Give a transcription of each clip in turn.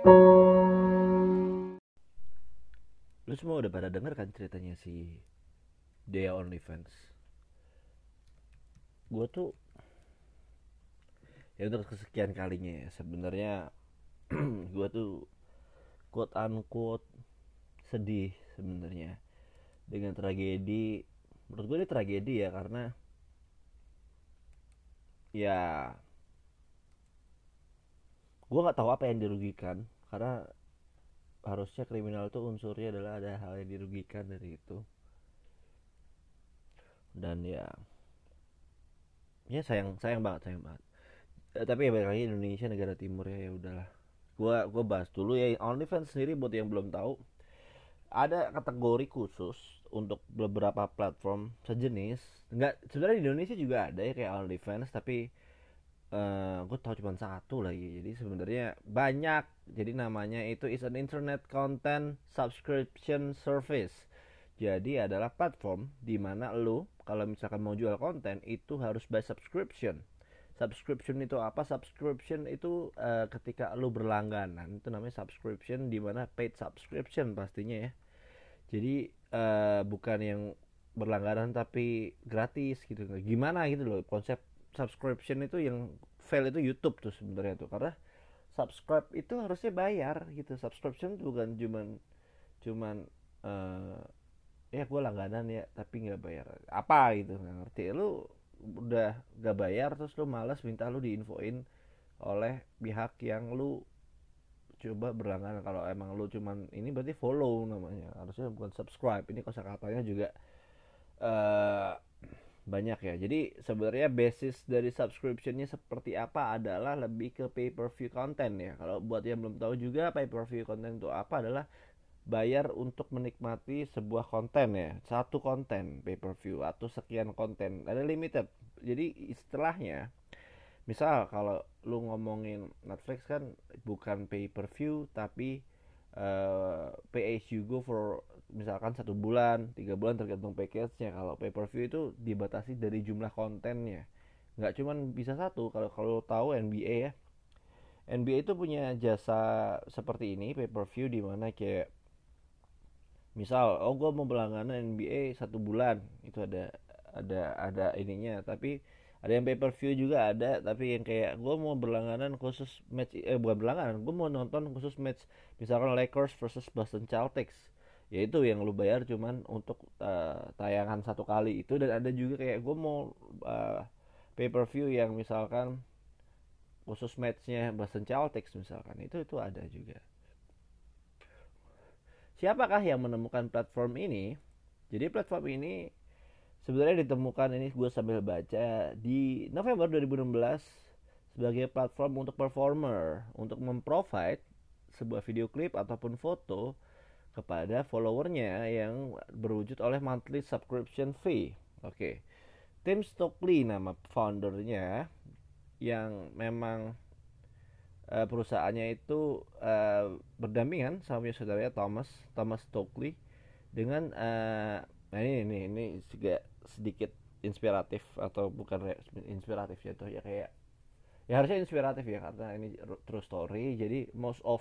Lu semua udah pada denger kan ceritanya si Dea OnlyFans? Gue tuh ya untuk kesekian kalinya ya sebenarnya gue tuh quote unquote sedih sebenarnya dengan tragedi menurut gue ini tragedi ya karena ya gue nggak tahu apa yang dirugikan karena harusnya kriminal itu unsurnya adalah ada hal yang dirugikan dari itu. Dan ya ya sayang sayang banget sayang banget. Eh, tapi ya lagi Indonesia negara timur ya ya udahlah. Gua gua bahas dulu ya OnlyFans sendiri buat yang belum tahu ada kategori khusus untuk beberapa platform sejenis. Nggak sebenarnya di Indonesia juga ada ya kayak OnlyFans tapi uh, eh, gue tahu cuma satu lagi. Jadi sebenarnya banyak. Jadi namanya itu is an internet content subscription service. Jadi adalah platform di mana lo kalau misalkan mau jual konten itu harus by subscription. Subscription itu apa? Subscription itu uh, ketika lo berlangganan itu namanya subscription di mana paid subscription pastinya ya. Jadi uh, bukan yang berlangganan tapi gratis gitu. Gimana gitu loh konsep subscription itu yang fail itu YouTube tuh sebenarnya tuh. Karena subscribe itu harusnya bayar gitu. Subscription bukan cuman cuman uh, ya gue langganan ya tapi nggak bayar apa gitu nggak ngerti. Lu udah gak bayar terus lu malas minta lu diinfoin oleh pihak yang lu coba berlangganan. Kalau emang lu cuman ini berarti follow namanya. Harusnya bukan subscribe. Ini kosa katanya juga uh, banyak ya. Jadi sebenarnya basis dari subscriptionnya seperti apa adalah lebih ke pay per view content ya. Kalau buat yang belum tahu juga pay per view content itu apa adalah bayar untuk menikmati sebuah konten ya. Satu konten pay per view atau sekian konten. Ada limited. Jadi istilahnya misal kalau lu ngomongin Netflix kan bukan pay per view tapi uh, pay as you go for misalkan satu bulan tiga bulan tergantung package-nya. Kalau pay per view itu dibatasi dari jumlah kontennya. Nggak cuman bisa satu kalau kalau tahu NBA ya. NBA itu punya jasa seperti ini pay per view di mana kayak misal oh gue mau berlangganan NBA satu bulan. Itu ada ada ada ininya. Tapi ada yang pay per view juga ada tapi yang kayak gue mau berlangganan khusus match eh bukan berlangganan gue mau nonton khusus match misalkan Lakers versus Boston Celtics. Ya itu yang lu bayar cuman untuk uh, tayangan satu kali itu dan ada juga kayak gue mau uh, pay per view yang misalkan khusus matchnya Boston Celtics misalkan itu itu ada juga. Siapakah yang menemukan platform ini? Jadi platform ini sebenarnya ditemukan ini gue sambil baca di November 2016 sebagai platform untuk performer untuk memprovide sebuah video klip ataupun foto kepada followernya yang berwujud oleh monthly subscription fee. Oke. Okay. Tim Stokely nama foundernya yang memang uh, perusahaannya itu uh, berdampingan sama saudaranya Thomas Thomas Stokely dengan uh, ini ini ini juga sedikit inspiratif atau bukan inspiratif ya tuh ya kayak ya harusnya inspiratif ya karena ini true story. Jadi most of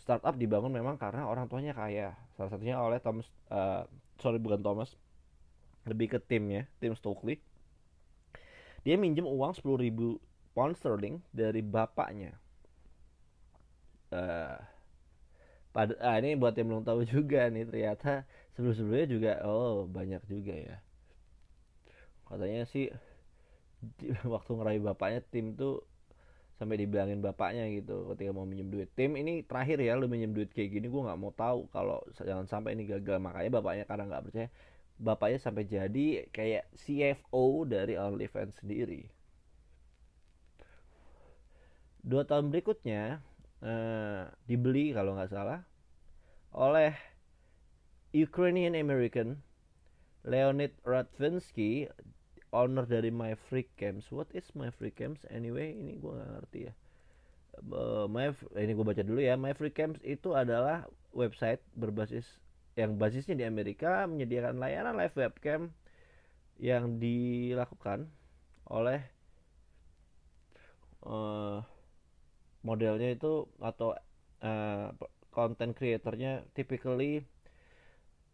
startup dibangun memang karena orang tuanya kaya. Salah satunya oleh Thomas uh, sorry bukan Thomas. Lebih ke tim ya tim Stokely. Dia minjem uang 10 ribu pound sterling dari bapaknya. Uh, pada ah, ini buat yang belum tahu juga nih ternyata sebelum sebelumnya juga oh banyak juga ya katanya sih waktu ngerayu bapaknya tim tuh sampai dibilangin bapaknya gitu ketika mau minjem duit. Tim ini terakhir ya lu minjem duit kayak gini gue nggak mau tahu kalau jangan sampai ini gagal. Makanya bapaknya karena nggak percaya. Bapaknya sampai jadi kayak CFO dari OnlyFans sendiri. Dua tahun berikutnya eh, dibeli kalau nggak salah oleh Ukrainian American Leonid Radvinsky owner dari My Free Camps. What is My Free Camps anyway? Ini gue gak ngerti ya. Uh, My ini gue baca dulu ya. My Free Camps itu adalah website berbasis yang basisnya di Amerika menyediakan layanan live webcam yang dilakukan oleh uh, modelnya itu atau uh, content creatornya typically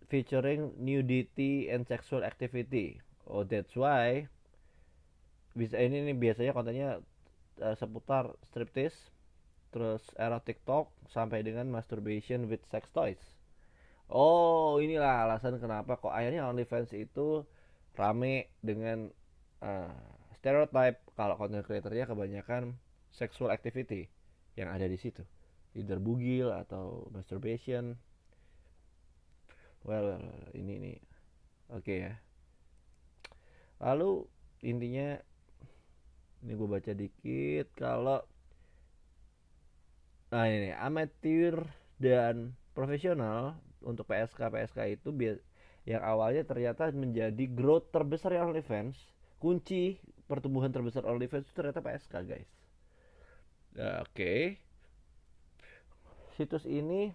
featuring nudity and sexual activity. Oh, that's why bisa ini nih biasanya kontennya uh, seputar striptease, terus erotic talk sampai dengan masturbation with sex toys. Oh, inilah alasan kenapa kok akhirnya OnlyFans itu rame dengan uh, stereotype kalau content creatornya kebanyakan sexual activity yang ada di situ. Either bugil atau masturbation. Well, ini ini oke okay ya lalu intinya ini gue baca dikit kalau nah ini amatir dan profesional untuk PSK PSK itu yang awalnya ternyata menjadi growth terbesar yang OnlyFans kunci pertumbuhan terbesar OnlyFans itu ternyata PSK guys nah, oke okay. situs ini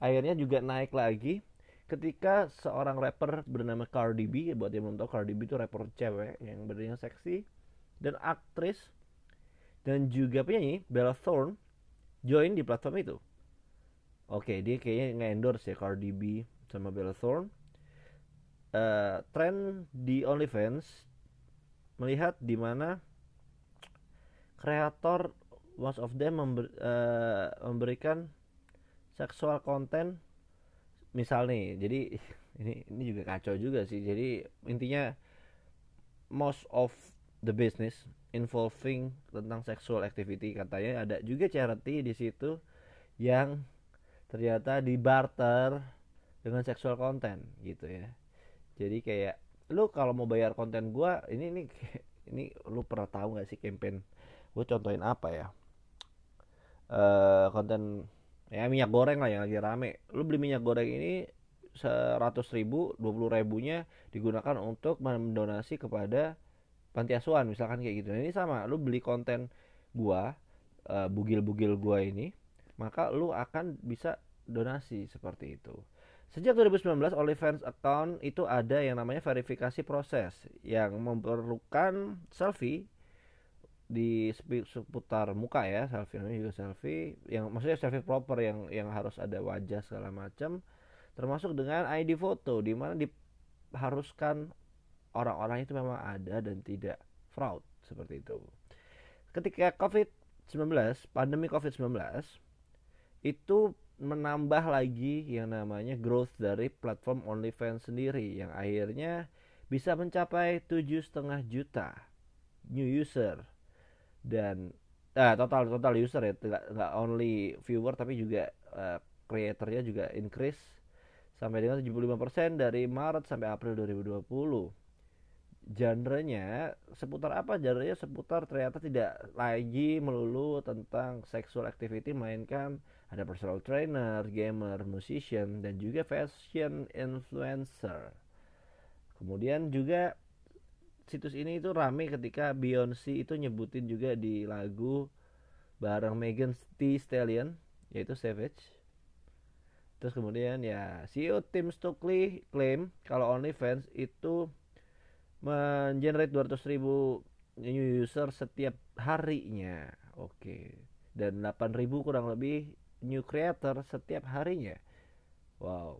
akhirnya juga naik lagi ketika seorang rapper bernama Cardi B buat yang belum tahu Cardi B itu rapper cewek yang berdiri seksi dan aktris dan juga penyanyi Bella Thorne join di platform itu. Oke dia kayaknya nge-endorse ya Cardi B sama Bella Thorne. Uh, tren di OnlyFans melihat di mana kreator most of them member, uh, memberikan seksual content misal nih jadi ini ini juga kacau juga sih. Jadi intinya most of the business involving tentang sexual activity katanya ada juga charity di situ yang ternyata di barter dengan sexual content gitu ya. Jadi kayak lu kalau mau bayar konten gua ini ini ini lu pernah tahu nggak sih campaign? Gue contohin apa ya? Uh, konten ya minyak goreng lah yang lagi rame. Lu beli minyak goreng ini seratus ribu dua puluh ribunya digunakan untuk mendonasi kepada panti asuhan misalkan kayak gitu. Nah, ini sama lu beli konten gua uh, bugil-bugil gua ini maka lu akan bisa donasi seperti itu. Sejak 2019, OnlyFans account itu ada yang namanya verifikasi proses yang memerlukan selfie di seputar muka ya selfie namanya juga selfie yang maksudnya selfie proper yang yang harus ada wajah segala macam termasuk dengan ID foto di mana diharuskan orang-orang itu memang ada dan tidak fraud seperti itu. Ketika COVID-19, pandemi COVID-19 itu menambah lagi yang namanya growth dari platform OnlyFans sendiri yang akhirnya bisa mencapai tujuh setengah juta new user dan ah, total total user ya. Nggak nggak only viewer tapi juga uh, creatornya juga increase sampai dengan 75% dari Maret sampai April 2020 genrenya seputar apa? Genrenya seputar ternyata tidak lagi melulu tentang sexual activity melainkan ada personal trainer, gamer, musician dan juga fashion influencer. Kemudian juga situs ini itu rame ketika Beyonce itu nyebutin juga di lagu bareng Megan Thee Stallion yaitu Savage. Terus kemudian ya CEO Tim Stokely klaim kalau OnlyFans itu mengenerate 200 ribu new user setiap harinya. Oke. Dan 8 ribu kurang lebih new creator setiap harinya. Wow.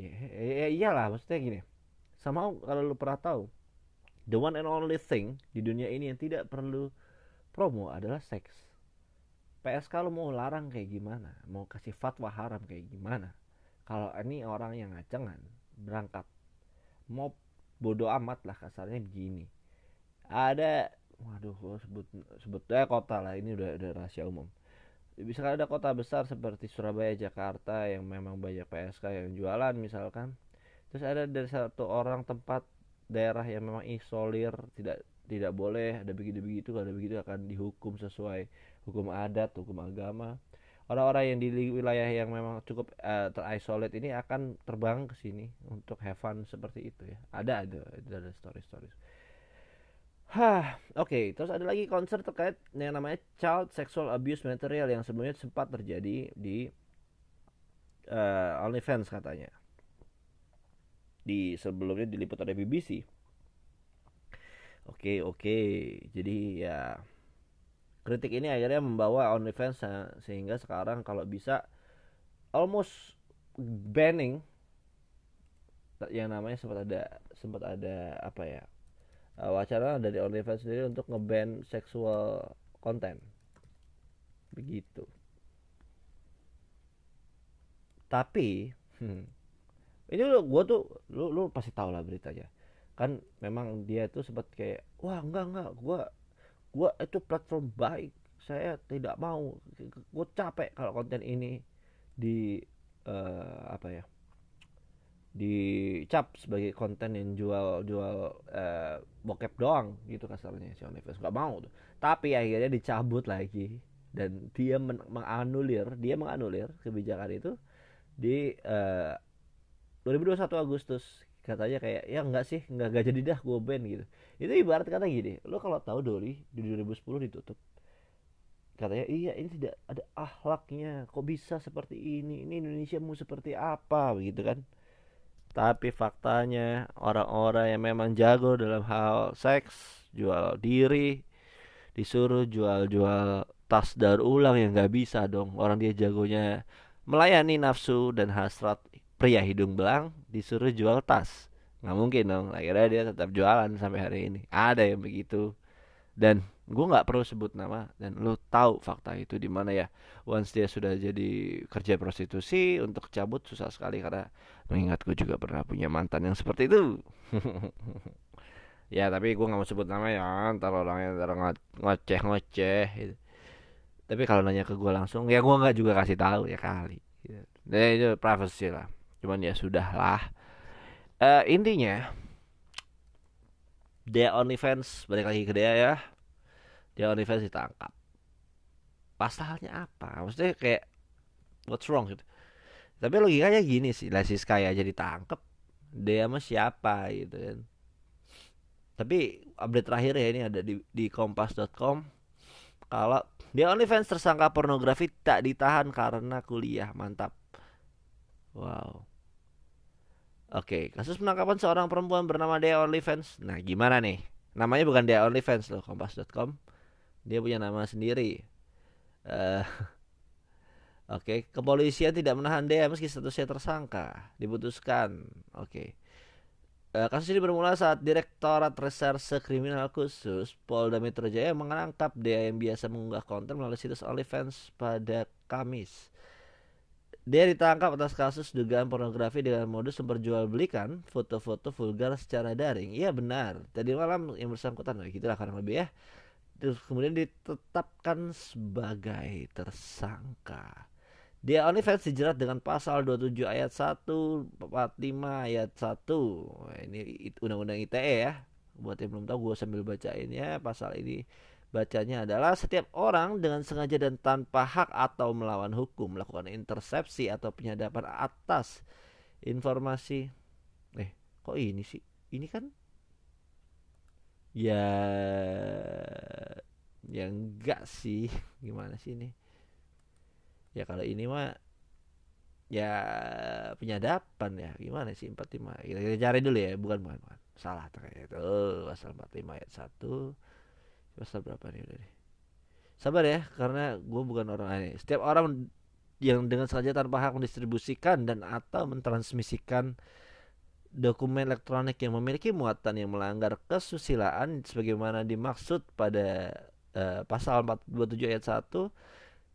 Ya, ya, ya iyalah maksudnya gini. Sama kalau lu pernah tahu the one and only thing di dunia ini yang tidak perlu promo adalah seks. PSK lu mau larang kayak gimana? Mau kasih fatwa haram kayak gimana? Kalau ini orang yang ngacengan berangkat. Mau bodoh amat lah kasarnya begini. Ada waduh gua sebut sebutnya kota lah ini udah udah rahasia umum. Bisa ada kota besar seperti Surabaya Jakarta yang memang banyak PSK yang jualan misalkan. Terus ada dari satu orang tempat daerah yang memang isolir tidak tidak boleh ada begitu begitu ada begitu akan dihukum sesuai hukum adat hukum agama orang-orang yang di wilayah yang memang cukup uh, terisolate ini akan terbang ke sini untuk have fun seperti itu ya. Ada ada ada story story. Hah, oke. Okay. Terus ada lagi konser terkait yang namanya child sexual abuse material yang sebenarnya sempat terjadi di uh, OnlyFans katanya. Di sebelumnya diliput oleh BBC. Oke, okay, oke. Okay. Jadi ya kritik ini akhirnya membawa OnlyFans sehingga sekarang kalau bisa almost banning yang namanya sempat ada sempat ada apa ya uh, wacana dari OnlyFans sendiri untuk ngeban seksual konten begitu tapi hmm, ini gue tuh lu lu pasti tahu lah beritanya. Kan memang dia tuh sempat kayak wah enggak enggak gue gue itu platform baik saya tidak mau gue capek kalau konten ini di uh, apa ya dicap sebagai konten yang jual jual uh, bokep doang gitu kasarnya si OnlyFans nggak mau tuh. Tapi akhirnya dicabut lagi dan dia men menganulir dia menganulir kebijakan itu di uh, 2021 Agustus. Katanya kayak ya enggak sih enggak gak jadi dah gue ban gitu. Itu ibarat kata gini lo kalau tahu Doli di 2010 ditutup. Katanya iya ini tidak ada ahlaknya kok bisa seperti ini? Ini Indonesia mau seperti apa? Begitu kan. Tapi faktanya orang-orang yang memang jago dalam hal seks, jual diri, disuruh jual-jual tas daur ulang yang nggak bisa dong. Orang dia jagonya melayani nafsu dan hasrat pria hidung belang disuruh jual tas. Nggak mungkin dong. Akhirnya dia tetap jualan sampai hari ini. Ada yang begitu. Dan gue nggak perlu sebut nama dan lu tahu fakta itu di mana ya once dia sudah jadi kerja prostitusi untuk cabut susah sekali karena mengingat gue juga pernah punya mantan yang seperti itu ya tapi gue nggak mau sebut nama ya ntar orangnya ntar ngoceh ngoceh gitu. tapi kalau nanya ke gue langsung ya gue nggak juga kasih tahu ya kali gitu. nah, itu privacy lah cuman ya sudah lah uh, intinya dia OnlyFans balik lagi ke dia ya. Dia OnlyFans ditangkap. Pasalnya apa? Maksudnya kayak what's wrong gitu? Tapi logikanya gini sih lah si Sky aja ditangkap dia sama siapa gitu kan. Tapi update terakhir ya ini ada di di kompas.com kalau dia OnlyFans tersangka pornografi tak ditahan karena kuliah mantap. Wow Oke, kasus penangkapan seorang perempuan bernama Dea OnlyFans. Nah, gimana nih? Namanya bukan Dea OnlyFans loh, kompas.com dia punya nama sendiri uh, Oke, okay. kepolisian tidak menahan dia meski statusnya tersangka. Diputuskan. Oke. Okay. Uh, kasus ini bermula saat Direktorat Reserse Kriminal Khusus Polda Metro Jaya menangkap dia yang biasa mengunggah konten melalui situs OnlyFans pada Kamis. Dia ditangkap atas kasus dugaan pornografi dengan modus memperjualbelikan foto-foto vulgar secara daring. Iya benar. Tadi malam yang bersangkutan, nah, gitulah kurang lebih ya terus kemudian ditetapkan sebagai tersangka. Dia OnlyFans dijerat dengan pasal 27 ayat 1 45 ayat 1. Ini undang-undang ITE ya. Buat yang belum tahu gue sambil bacain ya pasal ini bacanya adalah setiap orang dengan sengaja dan tanpa hak atau melawan hukum melakukan intersepsi atau penyadapan atas informasi. Eh kok ini sih? Ini kan? Ya ya enggak sih. Gimana sih ini? Ya kalau ini mah ya penyadapan ya. Gimana sih 45 kita, kita cari dulu ya. Bukan bukan, bukan. salah terkait itu pasal 45 ayat 1 pasal berapa nih udah nih sabar ya karena gue bukan orang aneh setiap orang yang dengan sengaja tanpa hak mendistribusikan dan atau mentransmisikan dokumen elektronik yang memiliki muatan yang melanggar kesusilaan sebagaimana dimaksud pada uh, pasal 427 ayat 1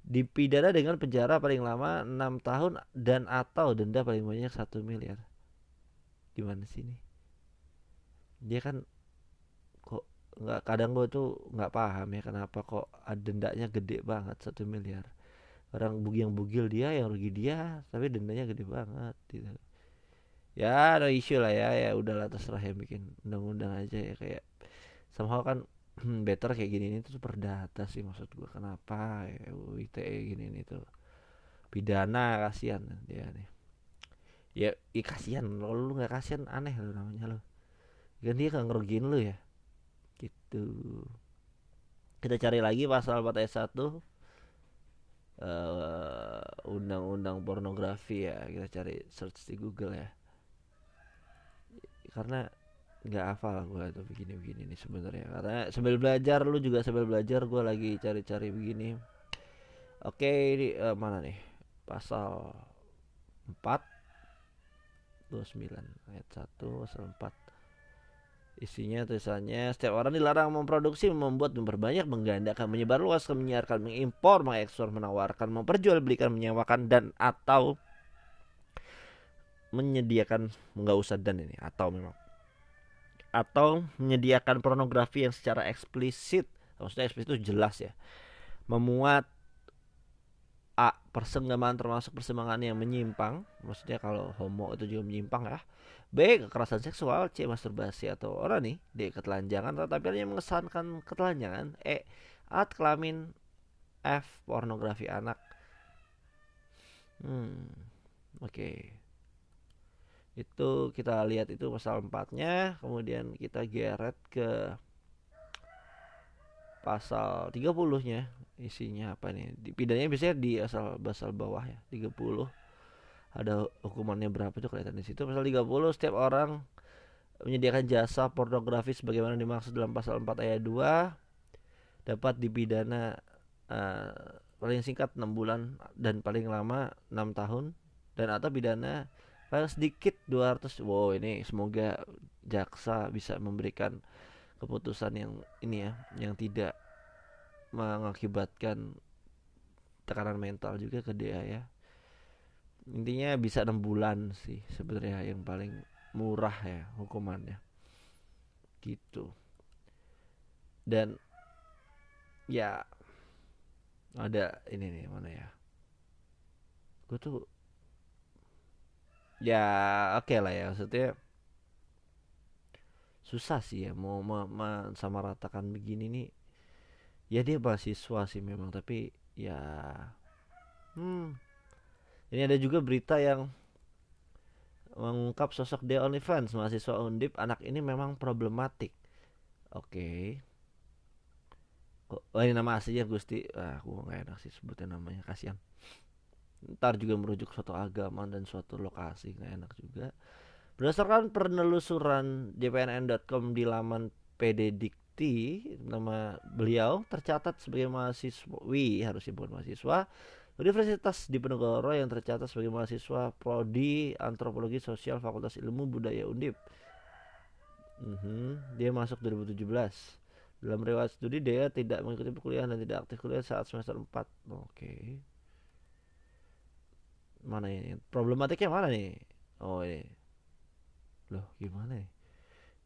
dipidana dengan penjara paling lama 6 tahun dan atau denda paling banyak 1 miliar. Gimana sih ini? Dia kan nggak kadang gue tuh nggak paham ya kenapa kok dendanya gede banget satu miliar. Orang bugi yang bugil dia yang rugi dia tapi dendanya gede banget gitu. Ya no issue lah ya ya udahlah terserah yang bikin undang-undang aja ya kayak somehow kan better kayak gini ini tuh perdata sih maksud gua kenapa ya ITE gini ini tuh. Pidana kasihan dia nih. Ya i kasihan lo lu nggak kasihan aneh lo namanya lo kan dia nggak ngerugiin lu ya gitu. Kita cari lagi pasal 4 ayat 1 uh, undang-undang pornografi ya. Kita cari search di Google ya. Karena nggak hafal gue tuh begini-begini nih sebenarnya. Karena sambil belajar lu juga sambil belajar gue lagi cari-cari begini. Oke ini uh, mana nih? Pasal 4 29 ayat 1 pasal 4 isinya tulisannya setiap orang dilarang memproduksi membuat memperbanyak menggandakan menyebarluaskan menyiarkan mengimpor mengekspor menawarkan memperjualbelikan menyewakan dan atau menyediakan nggak usah dan ini atau memang. Atau menyediakan pornografi yang secara eksplisit maksudnya eksplisit itu jelas ya memuat A persenggamaan termasuk persembahan yang menyimpang maksudnya kalau homo itu juga menyimpang ya B kekerasan seksual C masturbasi atau orang nih D ketelanjangan. Atau tampilannya mengesankan ketelanjangan. E alat kelamin F pornografi anak. Hmm oke. Okay itu kita lihat itu pasal 4 nya kemudian kita geret ke pasal 30 nya isinya apa nih? Di biasanya di asal pasal bawah ya 30 ada hukumannya berapa itu kelihatan di situ. Pasal 30 setiap orang menyediakan jasa pornografi sebagaimana dimaksud dalam pasal 4 ayat 2 dapat dipidana uh, paling singkat 6 bulan dan paling lama 6 tahun dan atau pidana paling sedikit 200 wow ini semoga jaksa bisa memberikan keputusan yang ini ya yang tidak mengakibatkan tekanan mental juga ke dia ya intinya bisa enam bulan sih sebenarnya yang paling murah ya hukumannya. Gitu. Dan ya ada ini nih mana ya? Gue tuh ya oke okay lah ya maksudnya susah sih ya mau sama ratakan begini nih. Ya dia mahasiswa sih memang tapi ya hmm ini ada juga berita yang mengungkap sosok The OnlyFans mahasiswa Undip anak ini memang problematik. Oke. Okay. oh ini nama aslinya Gusti? Ah aku nggak enak sih sebutnya namanya kasihan. Ntar juga merujuk suatu agama dan suatu lokasi nggak enak juga. Berdasarkan penelusuran jpnn.com di laman PD nama beliau tercatat sebagai mahasiswi harusnya bukan mahasiswa Universitas Diponegoro yang tercatat sebagai mahasiswa prodi antropologi sosial Fakultas Ilmu Budaya Undip. Mm-hmm. dia masuk 2017 dalam riwayat studi dia tidak mengikuti perkuliahan dan tidak aktif kuliah saat semester 4 oke. Okay mana ini? Problematiknya mana nih? Oh ini. Loh gimana nih?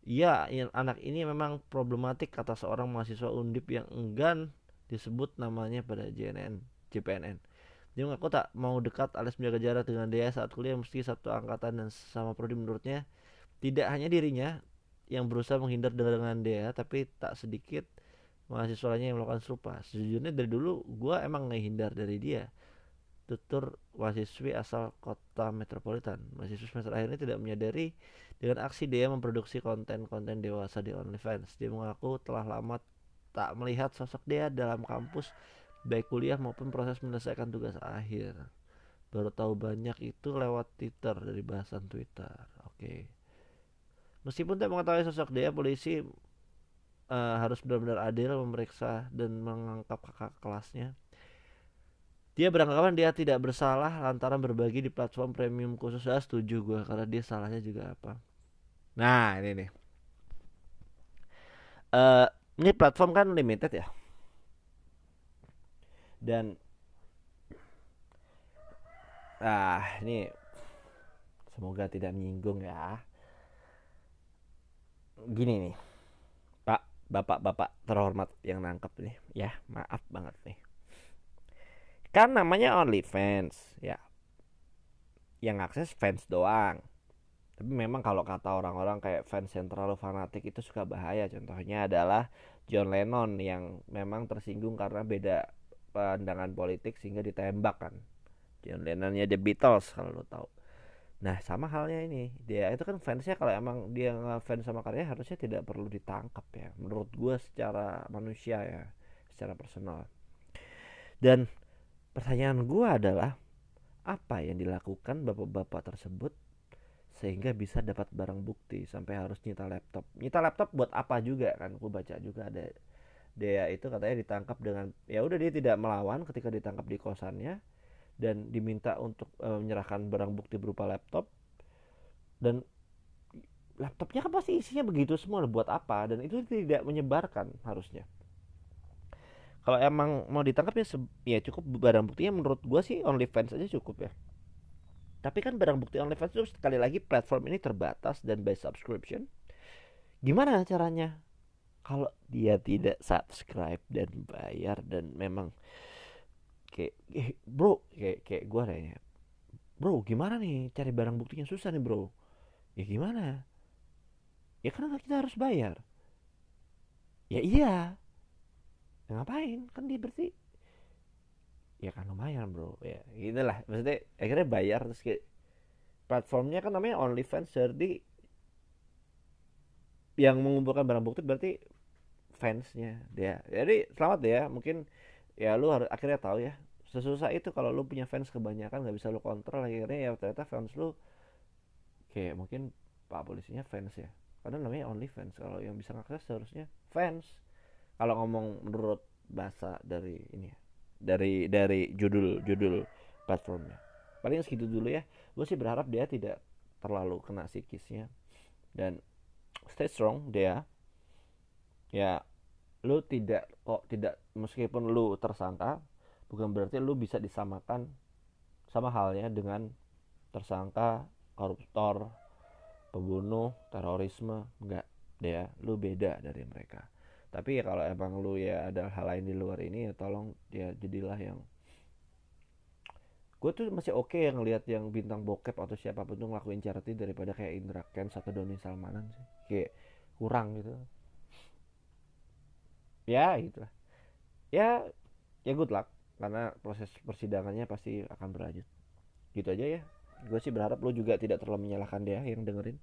Iya, anak ini memang problematik kata seorang mahasiswa undip yang enggan disebut namanya pada JNN, JPNN. Dia mengaku tak mau dekat alias menjaga jarak dengan dia saat kuliah meski satu angkatan dan sama prodi menurutnya tidak hanya dirinya yang berusaha menghindar dengan dia, tapi tak sedikit mahasiswanya yang melakukan serupa. Sejujurnya dari dulu gue emang ngehindar dari dia tutur mahasiswi asal kota metropolitan. Mahasiswa semester akhir ini tidak menyadari dengan aksi dia memproduksi konten-konten dewasa di OnlyFans. Dia mengaku telah lama tak melihat sosok dia dalam kampus baik kuliah maupun proses menyelesaikan tugas akhir. Baru tahu banyak itu lewat Twitter dari bahasan Twitter. Oke. Okay. Meskipun tidak mengetahui sosok dia, polisi uh, harus benar-benar adil memeriksa dan mengangkat kakak kelasnya dia beranggapan dia tidak bersalah lantaran berbagi di platform premium khusus. Saya setuju gue karena dia salahnya juga apa. Nah ini nih. Uh, ini platform kan limited ya. Dan ah ini semoga tidak menyinggung ya. Gini nih. Pak, bapak-bapak terhormat yang nangkep nih ya, maaf banget nih kan namanya only fans ya yang akses fans doang tapi memang kalau kata orang-orang kayak fans yang terlalu fanatik itu suka bahaya contohnya adalah John Lennon yang memang tersinggung karena beda pandangan politik sehingga ditembak kan. John Lennonnya The Beatles kalau lo tahu. Nah sama halnya ini. Dia itu kan fansnya kalau emang dia fans sama karya harusnya tidak perlu ditangkap ya. Menurut gue secara manusia ya secara personal. Dan pertanyaan gue adalah apa yang dilakukan bapak-bapak tersebut sehingga bisa dapat barang bukti sampai harus nyita laptop? Nyita laptop buat apa juga kan? Gue baca juga ada dia itu katanya ditangkap dengan ya udah dia tidak melawan ketika ditangkap di kosannya dan diminta untuk e, menyerahkan barang bukti berupa laptop. Dan laptopnya kan pasti isinya begitu semua buat apa? Dan itu tidak menyebarkan harusnya. Kalau emang mau ditangkap ya ya cukup barang buktinya menurut gue sih OnlyFans aja cukup ya. Tapi kan barang bukti OnlyFans itu sekali lagi platform ini terbatas dan by subscription. Gimana caranya kalau dia tidak subscribe dan bayar dan memang kayak eh, bro kayak kayak gue nanya bro gimana nih cari barang buktinya susah nih bro? Ya gimana? Ya karena kita harus bayar. Ya iya. Ya, ngapain? Kan dia berarti ya kan lumayan bro. Ya gitulah. Maksudnya akhirnya bayar terus kayak platformnya kan namanya OnlyFans jadi yang mengumpulkan barang bukti berarti fansnya dia. Jadi selamat ya mungkin ya lu harus akhirnya tahu ya sesusah itu kalau lu punya fans kebanyakan nggak bisa lu kontrol akhirnya ya ternyata fans lu kayak mungkin pak polisinya fans ya. Karena namanya only fans kalau yang bisa ngakses seharusnya fans. Kalau ngomong menurut bahasa dari ini ya dari dari judul judul platformnya. Paling segitu dulu ya gue sih berharap dia tidak terlalu kena psikisnya. Dan stay strong dia ya lu tidak kok tidak meskipun lu tersangka bukan berarti lu bisa disamakan sama halnya dengan tersangka koruptor pembunuh terorisme enggak dia lu beda dari mereka. Tapi ya kalau emang lu ya ada hal lain di luar ini ya tolong ya jadilah yang gue tuh masih oke okay yang lihat yang bintang bokep atau siapa pun tuh ngelakuin charity daripada kayak Indra Kents atau Doni Salmanan sih. Kayak kurang gitu ya gitu ya ya good luck. Karena proses persidangannya pasti akan berlanjut. Gitu aja ya. Gue sih berharap lo juga tidak terlalu menyalahkan dia yang dengerin.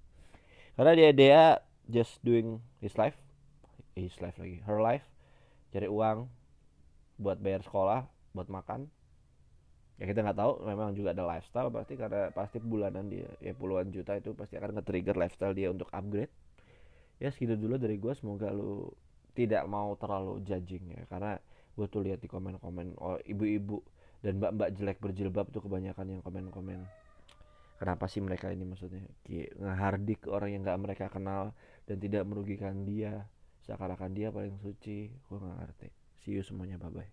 Karena dia dia just doing his life. His life lagi. Her life. Cari uang buat bayar sekolah buat makan. Ya kita nggak tahu. Memang juga ada lifestyle. Pasti karena pasti bulanan dia ya puluhan juta itu pasti akan nge-trigger lifestyle dia untuk upgrade. Ya segitu dulu dari gue semoga lu tidak mau terlalu judging ya. Karena gue tuh lihat di komen-komen oh ibu-ibu dan mbak-mbak jelek berjilbab tuh kebanyakan yang komen-komen. Kenapa sih mereka ini maksudnya? Ngehardik orang yang nggak mereka kenal dan tidak merugikan dia. Seakan-akan dia paling suci. Gue nggak ngerti. See you semuanya bye bye